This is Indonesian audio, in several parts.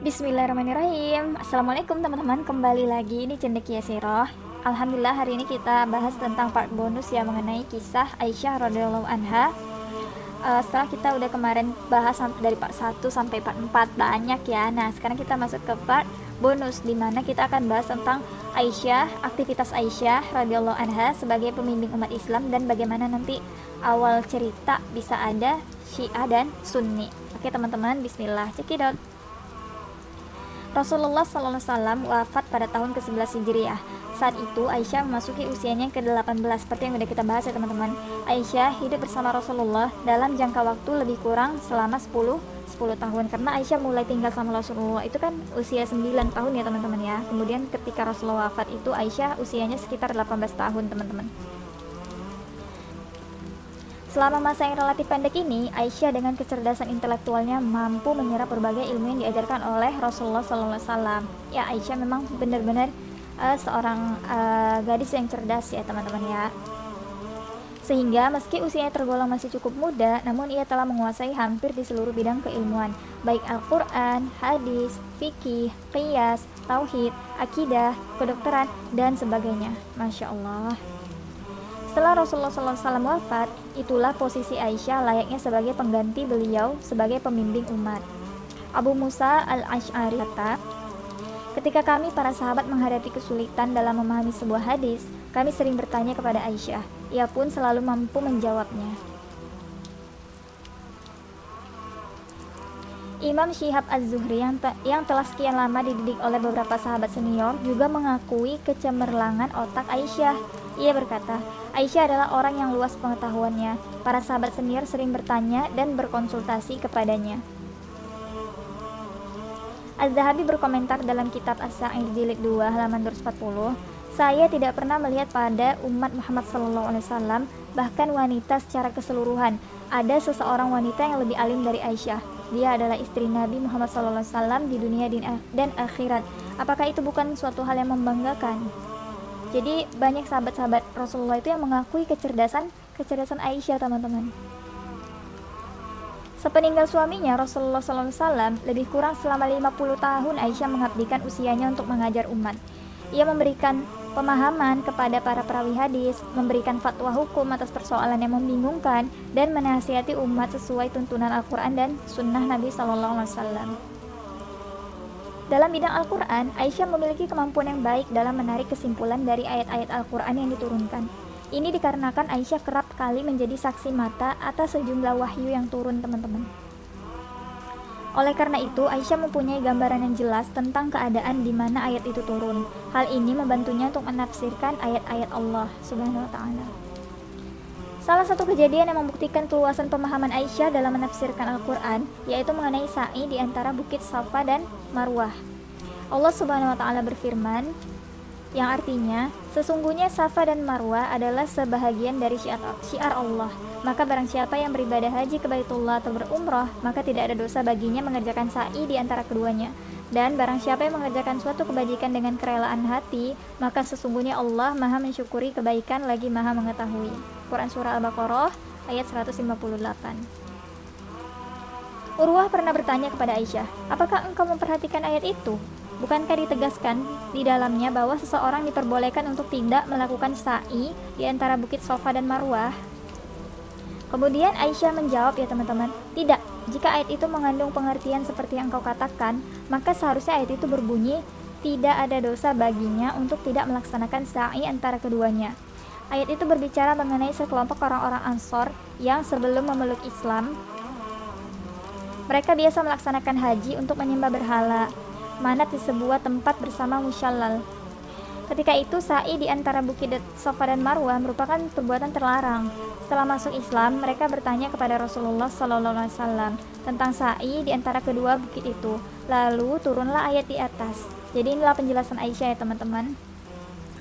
Bismillahirrahmanirrahim. Assalamualaikum teman-teman. Kembali lagi di Cendekia Siroh. Alhamdulillah hari ini kita bahas tentang part bonus yang mengenai kisah Aisyah radhiyallahu anha. Uh, Setelah kita udah kemarin bahas dari part 1 sampai part 4 Banyak ya. Nah sekarang kita masuk ke part bonus Di mana kita akan bahas tentang Aisyah Aktivitas Aisyah radhiyallahu anha Sebagai pemimpin umat Islam Dan bagaimana nanti awal cerita bisa ada Syiah dan Sunni. Oke teman-teman Bismillah. Cekidot Rasulullah SAW wafat pada tahun ke-11 Hijriah. Saat itu Aisyah memasuki usianya ke-18 seperti yang sudah kita bahas ya teman-teman. Aisyah hidup bersama Rasulullah dalam jangka waktu lebih kurang selama 10 10 tahun karena Aisyah mulai tinggal sama Rasulullah itu kan usia 9 tahun ya teman-teman ya. Kemudian ketika Rasulullah wafat itu Aisyah usianya sekitar 18 tahun teman-teman. Selama masa yang relatif pendek ini, Aisyah dengan kecerdasan intelektualnya mampu menyerap berbagai ilmu yang diajarkan oleh Rasulullah SAW. Ya, Aisyah memang benar-benar uh, seorang uh, gadis yang cerdas ya teman-teman ya. Sehingga meski usianya tergolong masih cukup muda, namun ia telah menguasai hampir di seluruh bidang keilmuan, baik Al-Quran, hadis, fikih, qiyas, tauhid, akidah, kedokteran, dan sebagainya. Masya Allah. Setelah Rasulullah SAW wafat, itulah posisi Aisyah layaknya sebagai pengganti beliau sebagai pembimbing umat. Abu Musa al-Ash'ari kata, Ketika kami para sahabat menghadapi kesulitan dalam memahami sebuah hadis, kami sering bertanya kepada Aisyah. Ia pun selalu mampu menjawabnya. Imam Syihab Az-Zuhri yang, te yang telah sekian lama dididik oleh beberapa sahabat senior juga mengakui kecemerlangan otak Aisyah. Ia berkata, Aisyah adalah orang yang luas pengetahuannya. Para sahabat senior sering bertanya dan berkonsultasi kepadanya. Az-Zahabi berkomentar dalam kitab As-Sa'id jilid 2 halaman 240, saya tidak pernah melihat pada umat Muhammad SAW bahkan wanita secara keseluruhan ada seseorang wanita yang lebih alim dari Aisyah. Dia adalah istri Nabi Muhammad SAW di dunia dan akhirat. Apakah itu bukan suatu hal yang membanggakan? Jadi banyak sahabat-sahabat Rasulullah itu yang mengakui kecerdasan kecerdasan Aisyah teman-teman. Sepeninggal suaminya Rasulullah SAW lebih kurang selama 50 tahun Aisyah mengabdikan usianya untuk mengajar umat. Ia memberikan pemahaman kepada para perawi hadis, memberikan fatwa hukum atas persoalan yang membingungkan, dan menasihati umat sesuai tuntunan Al-Quran dan Sunnah Nabi SAW. Dalam bidang Al-Quran, Aisyah memiliki kemampuan yang baik dalam menarik kesimpulan dari ayat-ayat Al-Quran yang diturunkan. Ini dikarenakan Aisyah kerap kali menjadi saksi mata atas sejumlah wahyu yang turun teman-teman. Oleh karena itu, Aisyah mempunyai gambaran yang jelas tentang keadaan di mana ayat itu turun. Hal ini membantunya untuk menafsirkan ayat-ayat Allah Subhanahu wa taala. Salah satu kejadian yang membuktikan keluasan pemahaman Aisyah dalam menafsirkan Al-Quran yaitu mengenai sa'i di antara bukit Safa dan Marwah. Allah Subhanahu wa taala berfirman yang artinya sesungguhnya Safa dan Marwah adalah sebahagian dari syiar, Allah. Maka barang siapa yang beribadah haji ke Baitullah atau berumrah, maka tidak ada dosa baginya mengerjakan sa'i di antara keduanya. Dan barang siapa yang mengerjakan suatu kebajikan dengan kerelaan hati, maka sesungguhnya Allah Maha mensyukuri kebaikan lagi Maha mengetahui. Quran surah Al-Baqarah ayat 158. Urwah pernah bertanya kepada Aisyah, apakah engkau memperhatikan ayat itu? Bukankah ditegaskan di dalamnya bahwa seseorang diperbolehkan untuk tidak melakukan sa'i di antara bukit Sofa dan Marwah? Kemudian Aisyah menjawab ya teman-teman, tidak. Jika ayat itu mengandung pengertian seperti yang kau katakan, maka seharusnya ayat itu berbunyi, tidak ada dosa baginya untuk tidak melaksanakan sa'i antara keduanya. Ayat itu berbicara mengenai sekelompok orang-orang Ansor yang sebelum memeluk Islam mereka biasa melaksanakan haji untuk menyembah berhala, manat di sebuah tempat bersama musyallal. Ketika itu, sa'i di antara bukit Safa dan Marwah merupakan perbuatan terlarang. Setelah masuk Islam, mereka bertanya kepada Rasulullah SAW tentang sa'i di antara kedua bukit itu. Lalu turunlah ayat di atas. Jadi inilah penjelasan Aisyah ya teman-teman.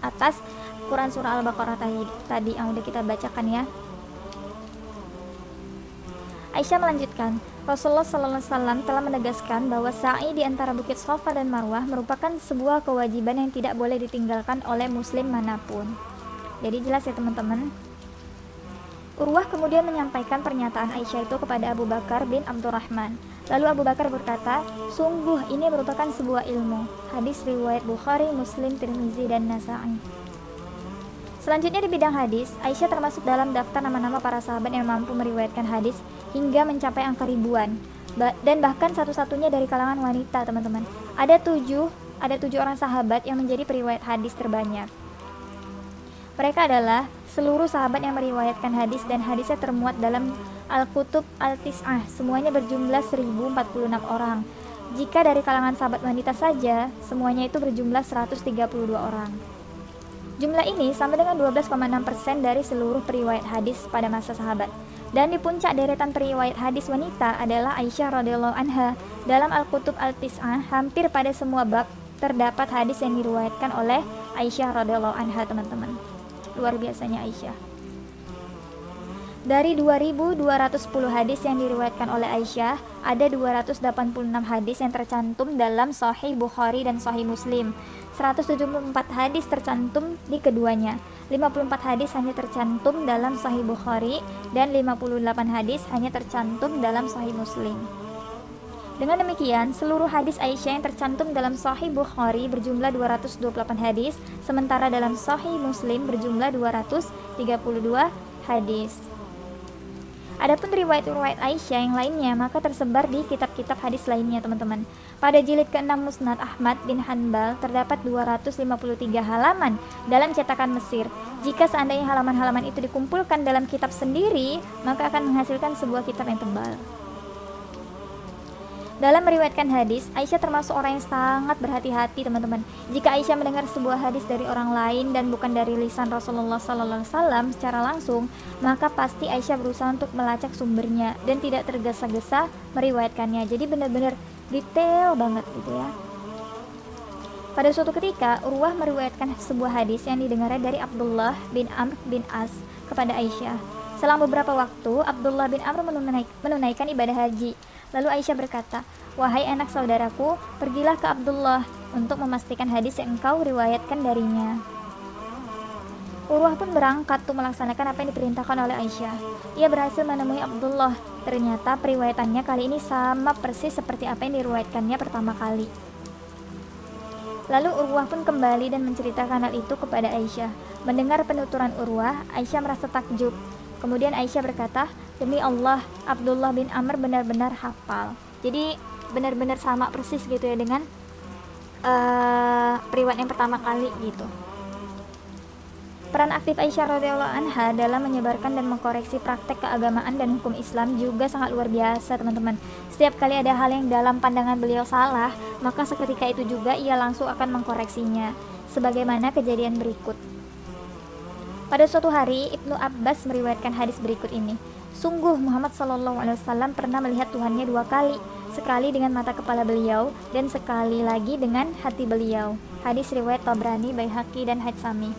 Atas Quran surah Al-Baqarah tadi, tadi yang udah kita bacakan ya. Aisyah melanjutkan, Rasulullah SAW telah menegaskan bahwa sa'i di antara bukit Safa dan Marwah merupakan sebuah kewajiban yang tidak boleh ditinggalkan oleh muslim mana pun. Jadi jelas ya teman-teman. Urwah kemudian menyampaikan pernyataan Aisyah itu kepada Abu Bakar bin Abdurrahman. Lalu Abu Bakar berkata, "Sungguh ini merupakan sebuah ilmu." Hadis riwayat Bukhari, Muslim, Tirmizi, dan Nasa'i. Selanjutnya di bidang hadis, Aisyah termasuk dalam daftar nama-nama para sahabat yang mampu meriwayatkan hadis hingga mencapai angka ribuan. dan bahkan satu-satunya dari kalangan wanita, teman-teman. Ada tujuh, ada tujuh orang sahabat yang menjadi periwayat hadis terbanyak. Mereka adalah seluruh sahabat yang meriwayatkan hadis dan hadisnya termuat dalam Al-Kutub Al-Tis'ah. Semuanya berjumlah 1046 orang. Jika dari kalangan sahabat wanita saja, semuanya itu berjumlah 132 orang. Jumlah ini sama dengan 12,6% dari seluruh periwayat hadis pada masa sahabat. Dan di puncak deretan periwayat hadis wanita adalah Aisyah radhiyallahu anha. Dalam Al-Kutub Al-Tis'ah, hampir pada semua bab terdapat hadis yang diriwayatkan oleh Aisyah radhiyallahu anha, teman-teman luar biasanya Aisyah. Dari 2210 hadis yang diriwayatkan oleh Aisyah, ada 286 hadis yang tercantum dalam Sahih Bukhari dan Sahih Muslim. 174 hadis tercantum di keduanya. 54 hadis hanya tercantum dalam Sahih Bukhari dan 58 hadis hanya tercantum dalam Sahih Muslim. Dengan demikian, seluruh hadis Aisyah yang tercantum dalam Sahih Bukhari berjumlah 228 hadis, sementara dalam Sahih Muslim berjumlah 232 hadis. Adapun riwayat-riwayat Aisyah yang lainnya maka tersebar di kitab-kitab hadis lainnya, teman-teman. Pada jilid ke-6 Musnad Ahmad bin Hanbal terdapat 253 halaman dalam cetakan Mesir. Jika seandainya halaman-halaman itu dikumpulkan dalam kitab sendiri, maka akan menghasilkan sebuah kitab yang tebal. Dalam meriwayatkan hadis, Aisyah termasuk orang yang sangat berhati-hati, teman-teman. Jika Aisyah mendengar sebuah hadis dari orang lain dan bukan dari lisan Rasulullah SAW secara langsung, maka pasti Aisyah berusaha untuk melacak sumbernya dan tidak tergesa-gesa meriwayatkannya. Jadi benar-benar detail banget gitu ya. Pada suatu ketika, Urwah meriwayatkan sebuah hadis yang didengarnya dari Abdullah bin Amr bin As kepada Aisyah. Selang beberapa waktu, Abdullah bin Amr menunaikan ibadah haji. Lalu Aisyah berkata, Wahai anak saudaraku, pergilah ke Abdullah untuk memastikan hadis yang engkau riwayatkan darinya. Urwah pun berangkat untuk melaksanakan apa yang diperintahkan oleh Aisyah. Ia berhasil menemui Abdullah. Ternyata periwayatannya kali ini sama persis seperti apa yang diriwayatkannya pertama kali. Lalu Urwah pun kembali dan menceritakan hal itu kepada Aisyah. Mendengar penuturan Urwah, Aisyah merasa takjub. Kemudian Aisyah berkata, demi Allah Abdullah bin Amr benar-benar hafal jadi benar-benar sama persis gitu ya dengan uh, yang pertama kali gitu Peran aktif Aisyah radhiyallahu anha dalam menyebarkan dan mengkoreksi praktek keagamaan dan hukum Islam juga sangat luar biasa, teman-teman. Setiap kali ada hal yang dalam pandangan beliau salah, maka seketika itu juga ia langsung akan mengkoreksinya. Sebagaimana kejadian berikut. Pada suatu hari, Ibnu Abbas meriwayatkan hadis berikut ini. Sungguh Muhammad Wasallam pernah melihat Tuhannya dua kali, sekali dengan mata kepala beliau dan sekali lagi dengan hati beliau. Hadis riwayat Tabrani, Baihaqi dan Haitsami.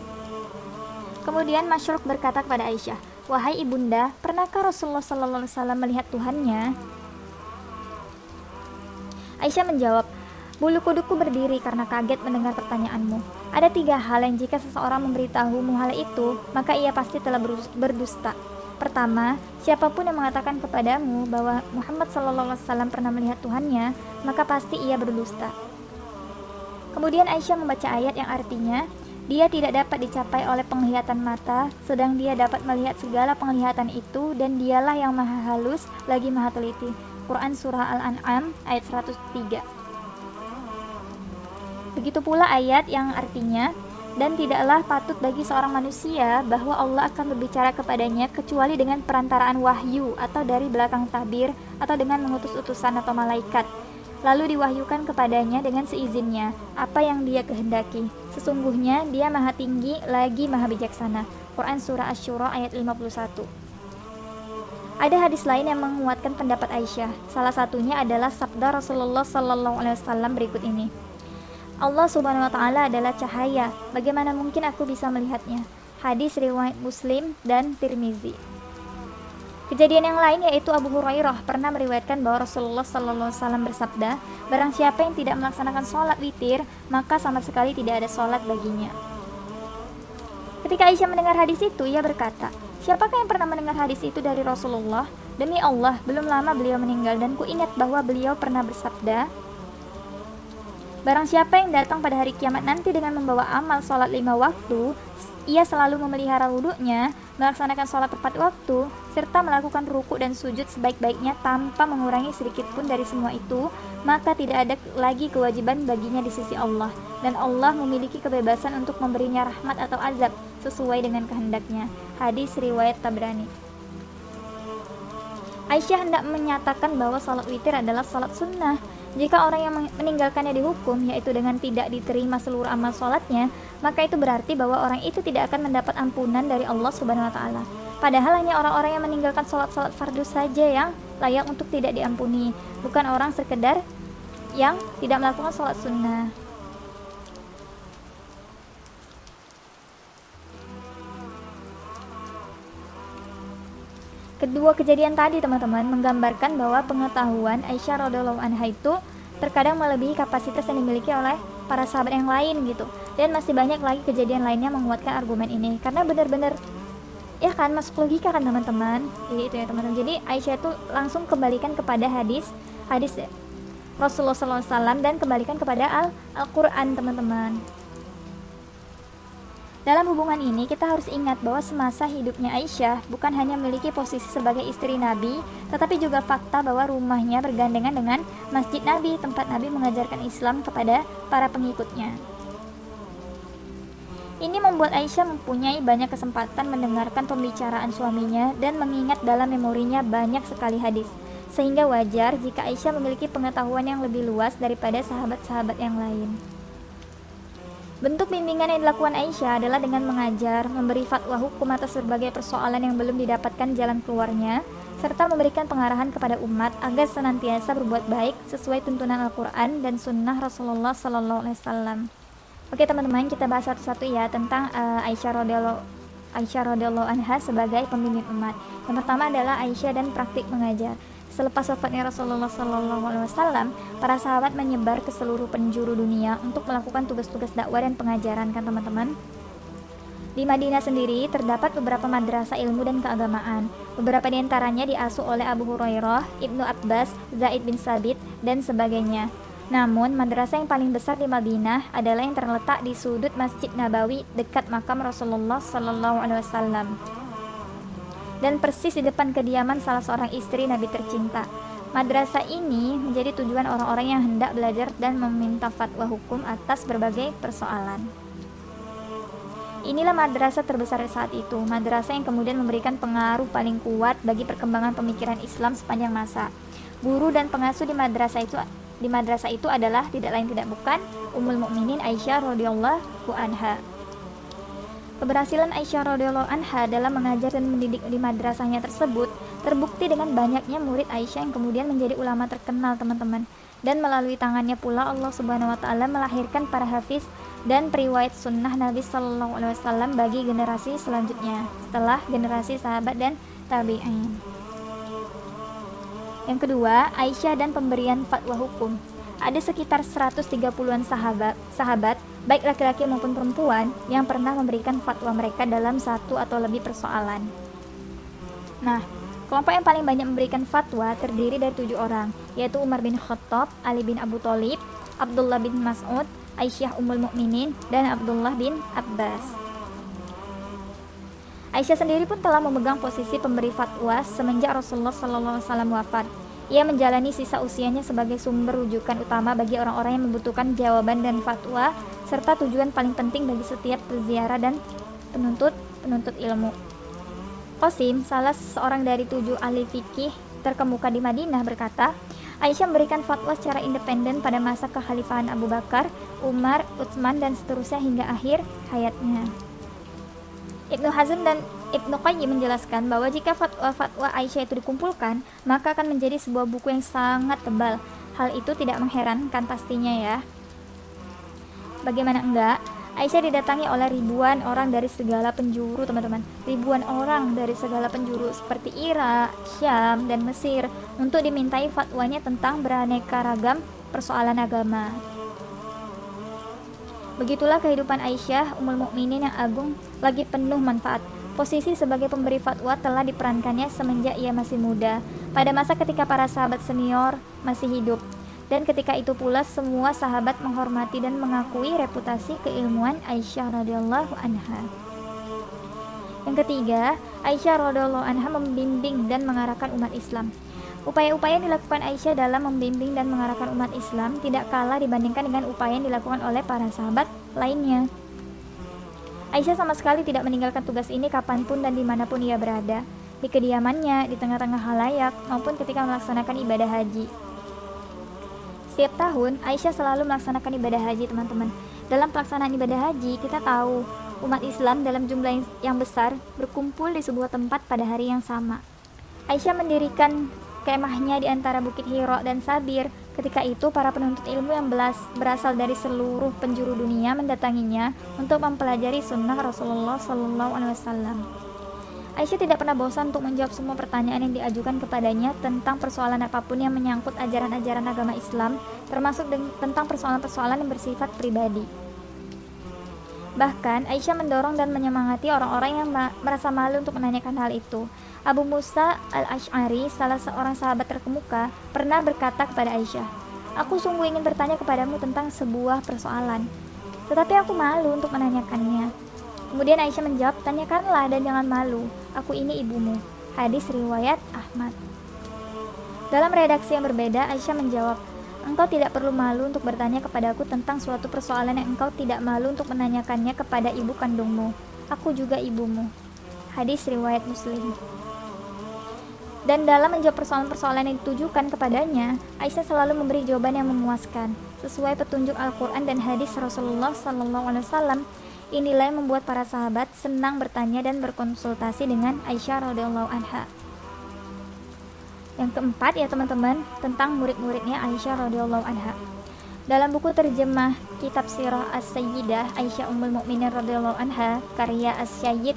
Kemudian Masyruk berkata kepada Aisyah, Wahai ibunda, pernahkah Rasulullah Shallallahu Alaihi Wasallam melihat Tuhannya? Aisyah menjawab, Bulu kuduku berdiri karena kaget mendengar pertanyaanmu. Ada tiga hal yang jika seseorang memberitahumu hal itu, maka ia pasti telah berdusta. Pertama, siapa pun yang mengatakan kepadamu bahwa Muhammad SAW pernah melihat Tuhannya, maka pasti ia berdusta. Kemudian Aisyah membaca ayat yang artinya, dia tidak dapat dicapai oleh penglihatan mata, sedang dia dapat melihat segala penglihatan itu dan dialah yang maha halus lagi maha teliti. Quran Surah Al-An'am ayat 103 Begitu pula ayat yang artinya, dan tidaklah patut bagi seorang manusia bahwa Allah akan berbicara kepadanya kecuali dengan perantaraan wahyu atau dari belakang tabir atau dengan mengutus utusan atau malaikat lalu diwahyukan kepadanya dengan seizinnya apa yang dia kehendaki sesungguhnya dia maha tinggi lagi maha bijaksana Quran Surah Ash-Shura ayat 51 ada hadis lain yang menguatkan pendapat Aisyah. Salah satunya adalah sabda Rasulullah Sallallahu Alaihi Wasallam berikut ini. Allah Subhanahu wa taala adalah cahaya. Bagaimana mungkin aku bisa melihatnya? Hadis riwayat Muslim dan Tirmizi. Kejadian yang lain yaitu Abu Hurairah pernah meriwayatkan bahwa Rasulullah Sallallahu Alaihi Wasallam bersabda, barang siapa yang tidak melaksanakan sholat witir, maka sama sekali tidak ada sholat baginya. Ketika Aisyah mendengar hadis itu, ia berkata, Siapakah yang pernah mendengar hadis itu dari Rasulullah? Demi Allah, belum lama beliau meninggal dan ku ingat bahwa beliau pernah bersabda, Barang siapa yang datang pada hari kiamat nanti dengan membawa amal sholat lima waktu, ia selalu memelihara wudhunya, melaksanakan sholat tepat waktu, serta melakukan ruku dan sujud sebaik-baiknya tanpa mengurangi sedikit pun dari semua itu, maka tidak ada lagi kewajiban baginya di sisi Allah. Dan Allah memiliki kebebasan untuk memberinya rahmat atau azab sesuai dengan kehendaknya. Hadis riwayat Tabrani. Aisyah hendak menyatakan bahwa sholat witir adalah sholat sunnah. Jika orang yang meninggalkannya dihukum, yaitu dengan tidak diterima seluruh amal sholatnya, maka itu berarti bahwa orang itu tidak akan mendapat ampunan dari Allah Subhanahu wa Ta'ala. Padahal hanya orang-orang yang meninggalkan sholat-sholat fardu saja yang layak untuk tidak diampuni, bukan orang sekedar yang tidak melakukan sholat sunnah. Kedua kejadian tadi teman-teman menggambarkan bahwa pengetahuan Aisyah radhiallahu anha itu terkadang melebihi kapasitas yang dimiliki oleh para sahabat yang lain gitu. Dan masih banyak lagi kejadian lainnya menguatkan argumen ini karena benar-benar ya kan masuk logika kan teman-teman. Jadi itu ya teman-teman. Jadi Aisyah itu langsung kembalikan kepada hadis hadis Rasulullah SAW dan kembalikan kepada Al-Quran teman-teman. Dalam hubungan ini, kita harus ingat bahwa semasa hidupnya Aisyah bukan hanya memiliki posisi sebagai istri Nabi, tetapi juga fakta bahwa rumahnya bergandengan dengan Masjid Nabi, tempat Nabi mengajarkan Islam kepada para pengikutnya. Ini membuat Aisyah mempunyai banyak kesempatan mendengarkan pembicaraan suaminya dan mengingat dalam memorinya banyak sekali hadis, sehingga wajar jika Aisyah memiliki pengetahuan yang lebih luas daripada sahabat-sahabat yang lain. Bentuk bimbingan yang dilakukan Aisyah adalah dengan mengajar, memberi fatwa hukum atas berbagai persoalan yang belum didapatkan jalan keluarnya, serta memberikan pengarahan kepada umat agar senantiasa berbuat baik sesuai tuntunan Al-Quran dan Sunnah Rasulullah Sallallahu Alaihi Wasallam. Oke teman-teman, kita bahas satu-satu ya tentang uh, Aisyah radhiyallahu Aisyah radhiyallahu anha sebagai pembimbing umat. Yang pertama adalah Aisyah dan praktik mengajar. Selepas wafatnya Rasulullah SAW, para sahabat menyebar ke seluruh penjuru dunia untuk melakukan tugas-tugas dakwah dan pengajaran kan teman-teman. Di Madinah sendiri terdapat beberapa madrasah ilmu dan keagamaan. Beberapa di antaranya diasuh oleh Abu Hurairah, Ibnu Abbas, Zaid bin Sabit, dan sebagainya. Namun, madrasah yang paling besar di Madinah adalah yang terletak di sudut Masjid Nabawi dekat makam Rasulullah SAW dan persis di depan kediaman salah seorang istri Nabi tercinta. Madrasah ini menjadi tujuan orang-orang yang hendak belajar dan meminta fatwa hukum atas berbagai persoalan. Inilah madrasah terbesar saat itu, madrasah yang kemudian memberikan pengaruh paling kuat bagi perkembangan pemikiran Islam sepanjang masa. Guru dan pengasuh di madrasah itu di madrasah itu adalah tidak lain tidak bukan Ummul Mukminin Aisyah radhiyallahu anha. Keberhasilan Aisyah radhiyallahu anha dalam mengajar dan mendidik di madrasahnya tersebut terbukti dengan banyaknya murid Aisyah yang kemudian menjadi ulama terkenal, teman-teman. Dan melalui tangannya pula Allah Subhanahu wa taala melahirkan para hafiz dan periwayat sunnah Nabi Shallallahu alaihi wasallam bagi generasi selanjutnya setelah generasi sahabat dan tabi'in. Yang kedua, Aisyah dan pemberian fatwa hukum. Ada sekitar 130-an sahabat, sahabat baik laki-laki maupun perempuan yang pernah memberikan fatwa mereka dalam satu atau lebih persoalan. Nah, kelompok yang paling banyak memberikan fatwa terdiri dari tujuh orang, yaitu Umar bin Khattab, Ali bin Abu Thalib, Abdullah bin Mas'ud, Aisyah Ummul Mukminin, dan Abdullah bin Abbas. Aisyah sendiri pun telah memegang posisi pemberi fatwa semenjak Rasulullah SAW wafat. Ia menjalani sisa usianya sebagai sumber rujukan utama bagi orang-orang yang membutuhkan jawaban dan fatwa serta tujuan paling penting bagi setiap peziarah dan penuntut penuntut ilmu. Qasim, salah seorang dari tujuh ahli fikih terkemuka di Madinah berkata, Aisyah memberikan fatwa secara independen pada masa kekhalifahan Abu Bakar, Umar, Utsman, dan seterusnya hingga akhir hayatnya. Ibnu Hazm dan Ibnu Qayyim menjelaskan bahwa jika fatwa-fatwa Aisyah itu dikumpulkan, maka akan menjadi sebuah buku yang sangat tebal. Hal itu tidak mengherankan pastinya ya. Bagaimana enggak? Aisyah didatangi oleh ribuan orang dari segala penjuru, teman-teman. Ribuan orang dari segala penjuru seperti Irak, Syam, dan Mesir untuk dimintai fatwanya tentang beraneka ragam persoalan agama. Begitulah kehidupan Aisyah, Ummul Mukminin yang agung, lagi penuh manfaat. Posisi sebagai pemberi fatwa telah diperankannya semenjak ia masih muda, pada masa ketika para sahabat senior masih hidup. Dan ketika itu pula semua sahabat menghormati dan mengakui reputasi keilmuan Aisyah radhiyallahu anha. Yang ketiga, Aisyah radhiyallahu anha membimbing dan mengarahkan umat Islam. Upaya-upaya yang dilakukan Aisyah dalam membimbing dan mengarahkan umat Islam tidak kalah dibandingkan dengan upaya yang dilakukan oleh para sahabat lainnya. Aisyah sama sekali tidak meninggalkan tugas ini kapan pun dan di mana pun ia berada, di kediamannya, di tengah-tengah halayak, maupun ketika melaksanakan ibadah haji. Setiap tahun, Aisyah selalu melaksanakan ibadah haji, teman-teman. Dalam pelaksanaan ibadah haji, kita tahu umat Islam dalam jumlah yang besar berkumpul di sebuah tempat pada hari yang sama. Aisyah mendirikan kemahnya di antara Bukit Hiro dan Sabir. Ketika itu, para penuntut ilmu yang belas berasal dari seluruh penjuru dunia mendatanginya untuk mempelajari sunnah Rasulullah Sallallahu Alaihi Wasallam. Aisyah tidak pernah bosan untuk menjawab semua pertanyaan yang diajukan kepadanya tentang persoalan apa pun yang menyangkut ajaran-ajaran agama Islam, termasuk tentang persoalan-persoalan yang bersifat pribadi. Bahkan, Aisyah mendorong dan menyemangati orang-orang yang merasa malu untuk menanyakan hal itu. Abu Musa al-Ash'ari, salah seorang sahabat terkemuka, pernah berkata kepada Aisyah, Aku sungguh ingin bertanya kepadamu tentang sebuah persoalan, tetapi aku malu untuk menanyakannya. Kemudian Aisyah menjawab, tanyakanlah dan jangan malu, aku ini ibumu. Hadis riwayat Ahmad. Dalam redaksi yang berbeda, Aisyah menjawab, Engkau tidak perlu malu untuk bertanya kepadaku tentang suatu persoalan yang engkau tidak malu untuk menanyakannya kepada ibu kandungmu. Aku juga ibumu. Hadis riwayat Muslim. Dan dalam menjawab persoalan-persoalan yang ditujukan kepadanya, Aisyah selalu memberi jawaban yang memuaskan, sesuai petunjuk Al-Quran dan hadis Rasulullah SAW. Inilah yang membuat para sahabat senang bertanya dan berkonsultasi dengan Aisyah radhiyallahu anha. Yang keempat ya teman-teman tentang murid-muridnya Aisyah radhiyallahu anha. Dalam buku terjemah kitab Sirah As-Sayyidah Aisyah Ummul Mukminin radhiyallahu anha karya As-Sayyid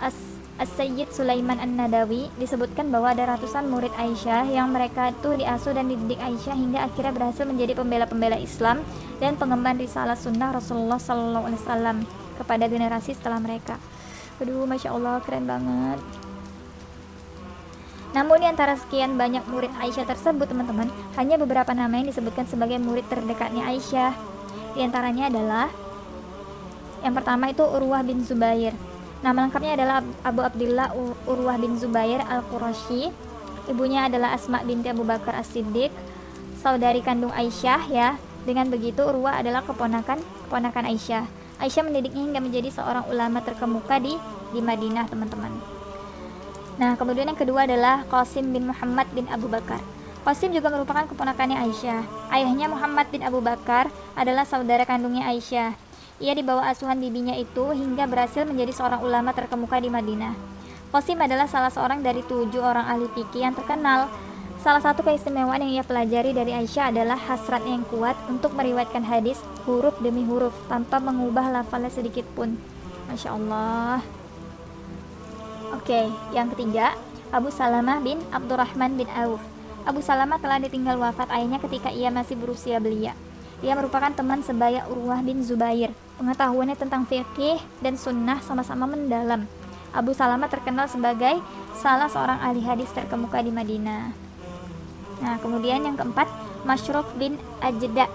As As-Sayyid Sulaiman An-Nadawi disebutkan bahwa ada ratusan murid Aisyah yang mereka itu diasuh dan dididik Aisyah hingga akhirnya berhasil menjadi pembela-pembela Islam dan pengemban risalah sunnah Rasulullah Sallallahu Alaihi Wasallam kepada generasi setelah mereka. Aduh, masya Allah, keren banget. Namun di antara sekian banyak murid Aisyah tersebut, teman-teman, hanya beberapa nama yang disebutkan sebagai murid terdekatnya Aisyah. Di antaranya adalah yang pertama itu Urwah bin Zubair. Nama lengkapnya adalah Abu Abdullah Urwah bin Zubair Al-Qurashi. Ibunya adalah Asma binti Abu Bakar As-Siddiq, saudari kandung Aisyah ya. Dengan begitu Urwah adalah keponakan keponakan Aisyah. Aisyah mendidiknya hingga menjadi seorang ulama terkemuka di di Madinah, teman-teman. Nah, kemudian yang kedua adalah Qasim bin Muhammad bin Abu Bakar. Qasim juga merupakan keponakannya Aisyah. Ayahnya Muhammad bin Abu Bakar adalah saudara kandungnya Aisyah. Ia dibawa asuhan bibinya itu hingga berhasil menjadi seorang ulama terkemuka di Madinah. Qasim adalah salah seorang dari tujuh orang ahli fikih yang terkenal. Salah satu keistimewaan yang ia pelajari dari Aisyah adalah hasratnya yang kuat untuk meriwayatkan hadis huruf demi huruf tanpa mengubah lafalnya sedikit pun. Masya Allah. Oke, yang ketiga, Abu Salamah bin Abdurrahman bin Auf. Abu Salamah telah ditinggal wafat ayahnya ketika ia masih berusia belia. Ia merupakan teman sebaya Urwah bin Zubair. Pengetahuannya tentang fikih dan sunnah sama-sama mendalam. Abu Salamah terkenal sebagai salah seorang ahli hadis terkemuka di Madinah. Nah, kemudian yang keempat, Mashruk bin Ajda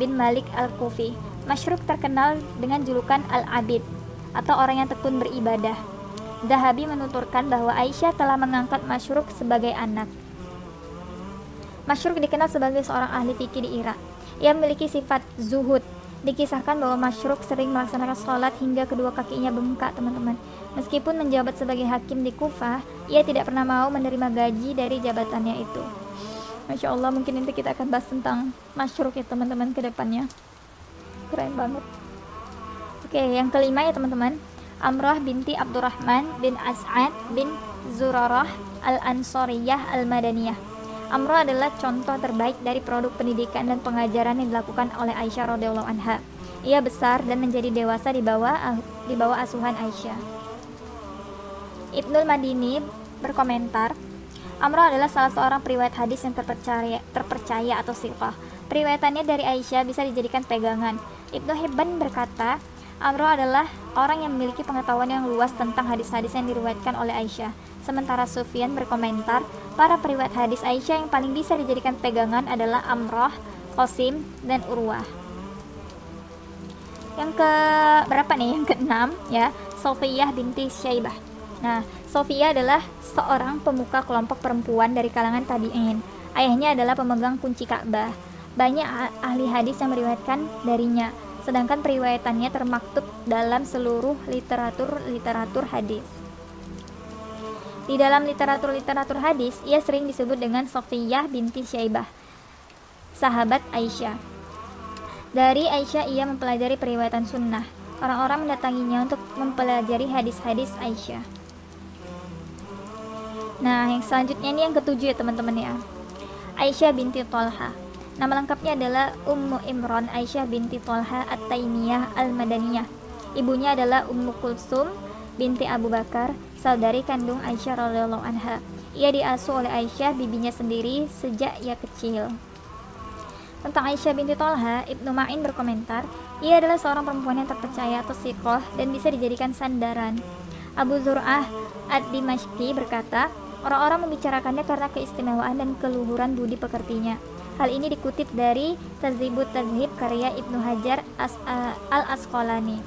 bin Malik Al-Kufi. Mashruk terkenal dengan julukan Al-Abid atau orang yang tekun beribadah. Dahabi menuturkan bahwa Aisyah telah mengangkat Mashruk sebagai anak. Mashruk dikenal sebagai seorang ahli fikih di Irak. Ia memiliki sifat zuhud. Dikisahkan bahwa Masyruk sering melaksanakan sholat hingga kedua kakinya bengkak, teman-teman. Meskipun menjabat sebagai hakim di Kufah, ia tidak pernah mau menerima gaji dari jabatannya itu. Masya Allah, mungkin nanti kita akan bahas tentang Masyruk ya teman-teman ke depannya. Keren banget. Oke, yang kelima ya teman-teman. Amrah binti Abdurrahman bin As'ad bin Zurarah al-Ansoriyah al-Madaniyah Amro adalah contoh terbaik dari produk pendidikan dan pengajaran yang dilakukan oleh Aisyah radhiyallahu anha. Ia besar dan menjadi dewasa di bawah di bawah asuhan Aisyah. Ibnul Madini berkomentar, Amro adalah salah seorang periwayat hadis yang terpercaya, terpercaya atau sirkah. Periwayatannya dari Aisyah bisa dijadikan pegangan. Ibnu Hibban berkata, Amroh adalah orang yang memiliki pengetahuan yang luas tentang hadis-hadis yang diriwayatkan oleh Aisyah. Sementara Sufyan berkomentar, para periwayat hadis Aisyah yang paling bisa dijadikan pegangan adalah Amroh, Qasim, dan Urwah. Yang ke berapa nih? Yang keenam ya, Sofiyah binti Syaibah. Nah, Sofia adalah seorang pemuka kelompok perempuan dari kalangan tabi'in. Ayahnya adalah pemegang kunci Ka'bah. Banyak ahli hadis yang meriwayatkan darinya sedangkan periwayatannya termaktub dalam seluruh literatur-literatur hadis. Di dalam literatur-literatur hadis, ia sering disebut dengan Sofiyah binti Syaibah, sahabat Aisyah. Dari Aisyah ia mempelajari periwayatan sunnah. Orang-orang mendatanginya untuk mempelajari hadis-hadis Aisyah. Nah, yang selanjutnya ini yang ketujuh ya teman-teman ya. Aisyah binti Tolha. Nama lengkapnya adalah Ummu Imran Aisyah binti Tolha At-Taimiyah Al-Madaniyah. Ibunya adalah Ummu Kulsum binti Abu Bakar, saudari kandung Aisyah radhiyallahu anha. Ia diasuh oleh Aisyah bibinya sendiri sejak ia kecil. Tentang Aisyah binti Tolha, Ibnu Ma'in berkomentar, ia adalah seorang perempuan yang terpercaya atau sikoh dan bisa dijadikan sandaran. Abu Zur'ah Ad-Dimashqi berkata, orang-orang membicarakannya karena keistimewaan dan keluhuran budi pekertinya. Hal ini dikutip dari Tazibut Tazhib karya Ibnu Hajar As Al-Asqalani.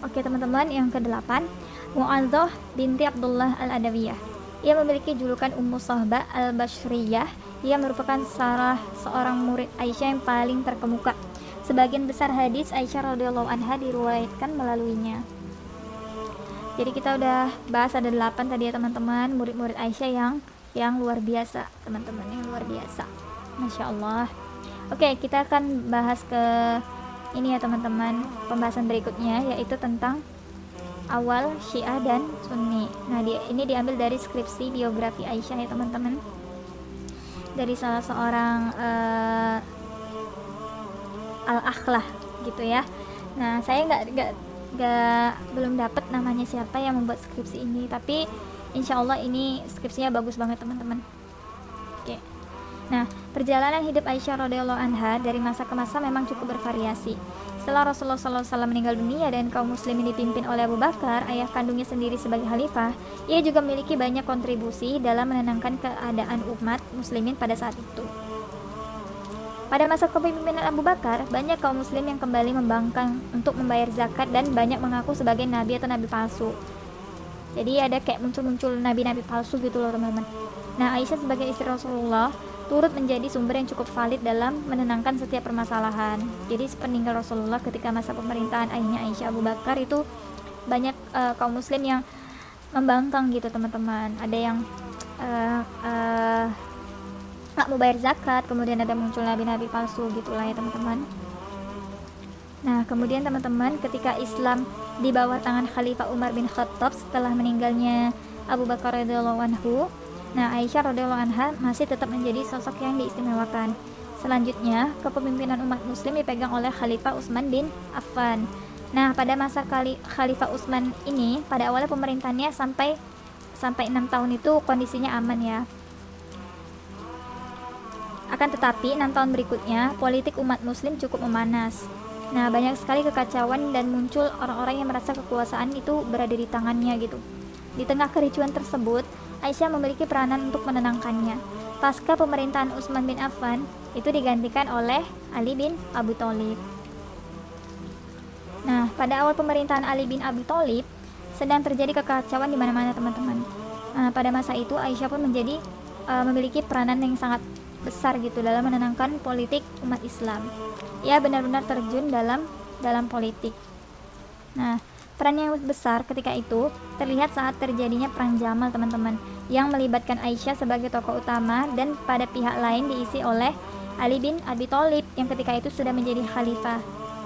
Oke teman-teman, yang kedelapan, Mu'adzah binti Abdullah Al-Adawiyah. Ia memiliki julukan Ummu Sahbah Al-Bashriyah. Ia merupakan salah seorang murid Aisyah yang paling terkemuka. Sebagian besar hadis Aisyah radhiyallahu anha diriwayatkan melaluinya. Jadi kita udah bahas ada delapan tadi ya teman-teman murid-murid Aisyah yang yang luar biasa teman-teman yang luar biasa. Masya Allah Oke kita akan bahas ke ini ya teman-teman pembahasan berikutnya yaitu tentang awal Syiah dan Sunni. Nah, dia, ini diambil dari skripsi biografi Aisyah ya teman-teman. Dari salah seorang uh, al-akhlah gitu ya. Nah, saya nggak nggak nggak belum dapat namanya siapa yang membuat skripsi ini, tapi insya Allah ini skripsinya bagus banget teman-teman. Nah, perjalanan hidup Aisyah radhiyallahu anha dari masa ke masa memang cukup bervariasi. Setelah Rasulullah SAW meninggal dunia dan kaum muslimin dipimpin oleh Abu Bakar, ayah kandungnya sendiri sebagai khalifah, ia juga memiliki banyak kontribusi dalam menenangkan keadaan umat muslimin pada saat itu. Pada masa kepemimpinan Abu Bakar, banyak kaum muslim yang kembali membangkang untuk membayar zakat dan banyak mengaku sebagai nabi atau nabi palsu. Jadi ada kayak muncul-muncul nabi-nabi palsu gitu loh teman-teman. Nah Aisyah sebagai istri Rasulullah turut menjadi sumber yang cukup valid dalam menenangkan setiap permasalahan. Jadi sepeninggal Rasulullah ketika masa pemerintahan ayahnya Aisyah Abu Bakar itu banyak uh, kaum muslim yang membangkang gitu teman-teman. Ada yang uh, uh, nggak mau bayar zakat, kemudian ada muncul nabi-nabi palsu gitulah ya teman-teman. Nah, kemudian teman-teman ketika Islam di bawah tangan Khalifah Umar bin Khattab setelah meninggalnya Abu Bakar radhiyallahu anhu, Nah, Aisyah radhiyallahu anha masih tetap menjadi sosok yang diistimewakan. Selanjutnya, kepemimpinan umat muslim dipegang oleh Khalifah Utsman bin Affan. Nah, pada masa kali Khalifah Utsman ini, pada awalnya pemerintahannya sampai sampai 6 tahun itu kondisinya aman ya. Akan tetapi, 6 tahun berikutnya, politik umat muslim cukup memanas. Nah, banyak sekali kekacauan dan muncul orang-orang yang merasa kekuasaan itu berada di tangannya gitu. Di tengah kericuan tersebut, Aisyah memiliki peranan untuk menenangkannya. Pasca pemerintahan Utsman bin Affan, itu digantikan oleh Ali bin Abu Thalib. Nah, pada awal pemerintahan Ali bin Abi Thalib, sedang terjadi kekacauan di mana-mana teman-teman. Nah, pada masa itu Aisyah pun menjadi uh, memiliki peranan yang sangat besar gitu dalam menenangkan politik umat Islam. Ia benar-benar terjun dalam dalam politik. Nah, Peran yang besar ketika itu terlihat saat terjadinya Perang Jamal teman-teman yang melibatkan Aisyah sebagai tokoh utama dan pada pihak lain diisi oleh Ali bin Abi Thalib yang ketika itu sudah menjadi khalifah.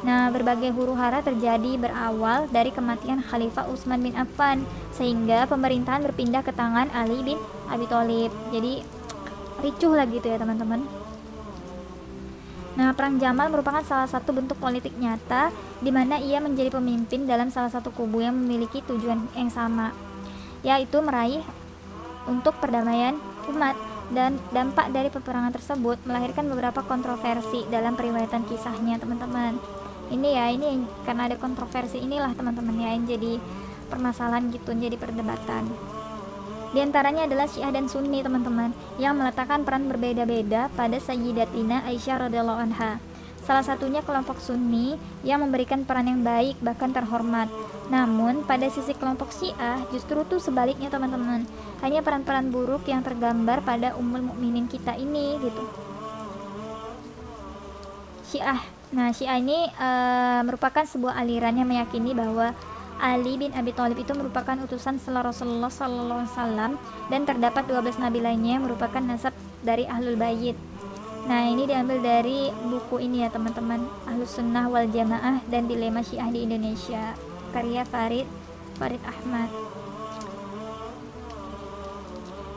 Nah, berbagai huru hara terjadi berawal dari kematian Khalifah Utsman bin Affan sehingga pemerintahan berpindah ke tangan Ali bin Abi Thalib. Jadi ricuh lah gitu ya teman-teman. Nah, Perang Jamal merupakan salah satu bentuk politik nyata di mana ia menjadi pemimpin dalam salah satu kubu yang memiliki tujuan yang sama, yaitu meraih untuk perdamaian umat dan dampak dari peperangan tersebut melahirkan beberapa kontroversi dalam periwayatan kisahnya, teman-teman. ini ya ini karena ada kontroversi inilah teman-teman ya yang jadi permasalahan gitu jadi perdebatan di antaranya adalah Syiah dan Sunni teman-teman yang meletakkan peran berbeda-beda pada Sayyidatina Aisyah radhiyallahu anha. Salah satunya kelompok Sunni yang memberikan peran yang baik bahkan terhormat. Namun pada sisi kelompok Syiah justru tuh sebaliknya teman-teman. Hanya peran-peran buruk yang tergambar pada ummul mukminin kita ini gitu. Syiah. Nah, Syiah ini e, merupakan sebuah aliran yang meyakini bahwa Ali bin Abi Thalib itu merupakan utusan setelah Rasulullah Sallallahu Alaihi Wasallam dan terdapat 12 nabi lainnya yang merupakan nasab dari Ahlul Bayit. Nah ini diambil dari buku ini ya teman-teman Ahlus Sunnah wal Jamaah dan Dilema Syiah di Indonesia karya Farid Farid Ahmad.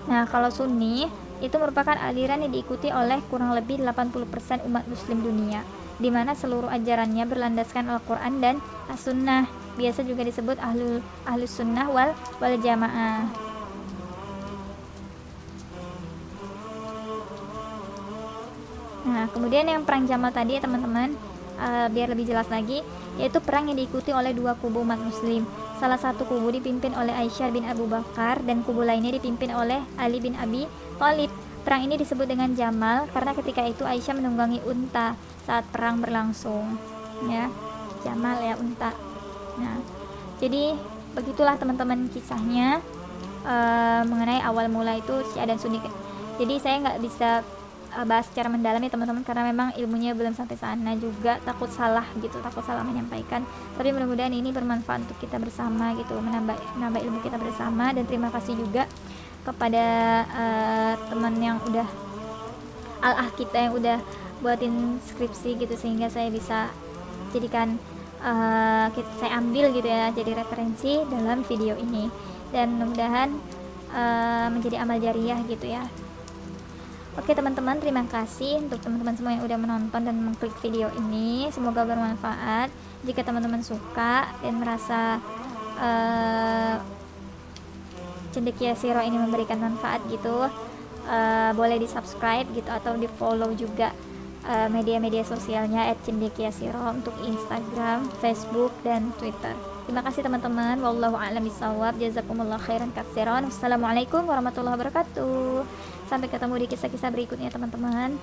Nah kalau Sunni itu merupakan aliran yang diikuti oleh kurang lebih 80% umat muslim dunia di mana seluruh ajarannya berlandaskan Al-Quran dan As-Sunnah. Biasa juga disebut ahlu ahlus sunnah wal wal jamaah. Nah kemudian yang perang Jamal tadi ya teman-teman uh, biar lebih jelas lagi yaitu perang yang diikuti oleh dua kubu umat muslim. Salah satu kubu dipimpin oleh Aisyah bin Abu Bakar dan kubu lainnya dipimpin oleh Ali bin Abi Thalib Perang ini disebut dengan Jamal karena ketika itu Aisyah menunggangi unta saat perang berlangsung. Ya, Jamal ya unta. Nah, jadi begitulah teman-teman kisahnya uh, mengenai awal mula itu Syiah dan Sunni. Jadi saya nggak bisa uh, bahas secara mendalam ya teman-teman karena memang ilmunya belum sampai sana juga takut salah gitu takut salah menyampaikan tapi mudah-mudahan ini bermanfaat untuk kita bersama gitu menambah menambah ilmu kita bersama dan terima kasih juga kepada uh, teman yang udah al-ah kita yang udah buatin skripsi gitu sehingga saya bisa jadikan uh, saya ambil gitu ya jadi referensi dalam video ini. Dan mudah-mudahan uh, menjadi amal jariah gitu ya. Oke teman-teman terima kasih untuk teman-teman semua yang udah menonton dan mengklik video ini. Semoga bermanfaat. Jika teman-teman suka dan merasa uh, cendekia siro ini memberikan manfaat gitu uh, boleh di subscribe gitu atau di follow juga uh, media-media sosialnya at cendekia siro untuk Instagram, Facebook dan Twitter. Terima kasih teman-teman. Wallahu a'lam. Jazakumullah khairan katsiran. Wassalamualaikum warahmatullahi wabarakatuh. Sampai ketemu di kisah-kisah berikutnya teman-teman.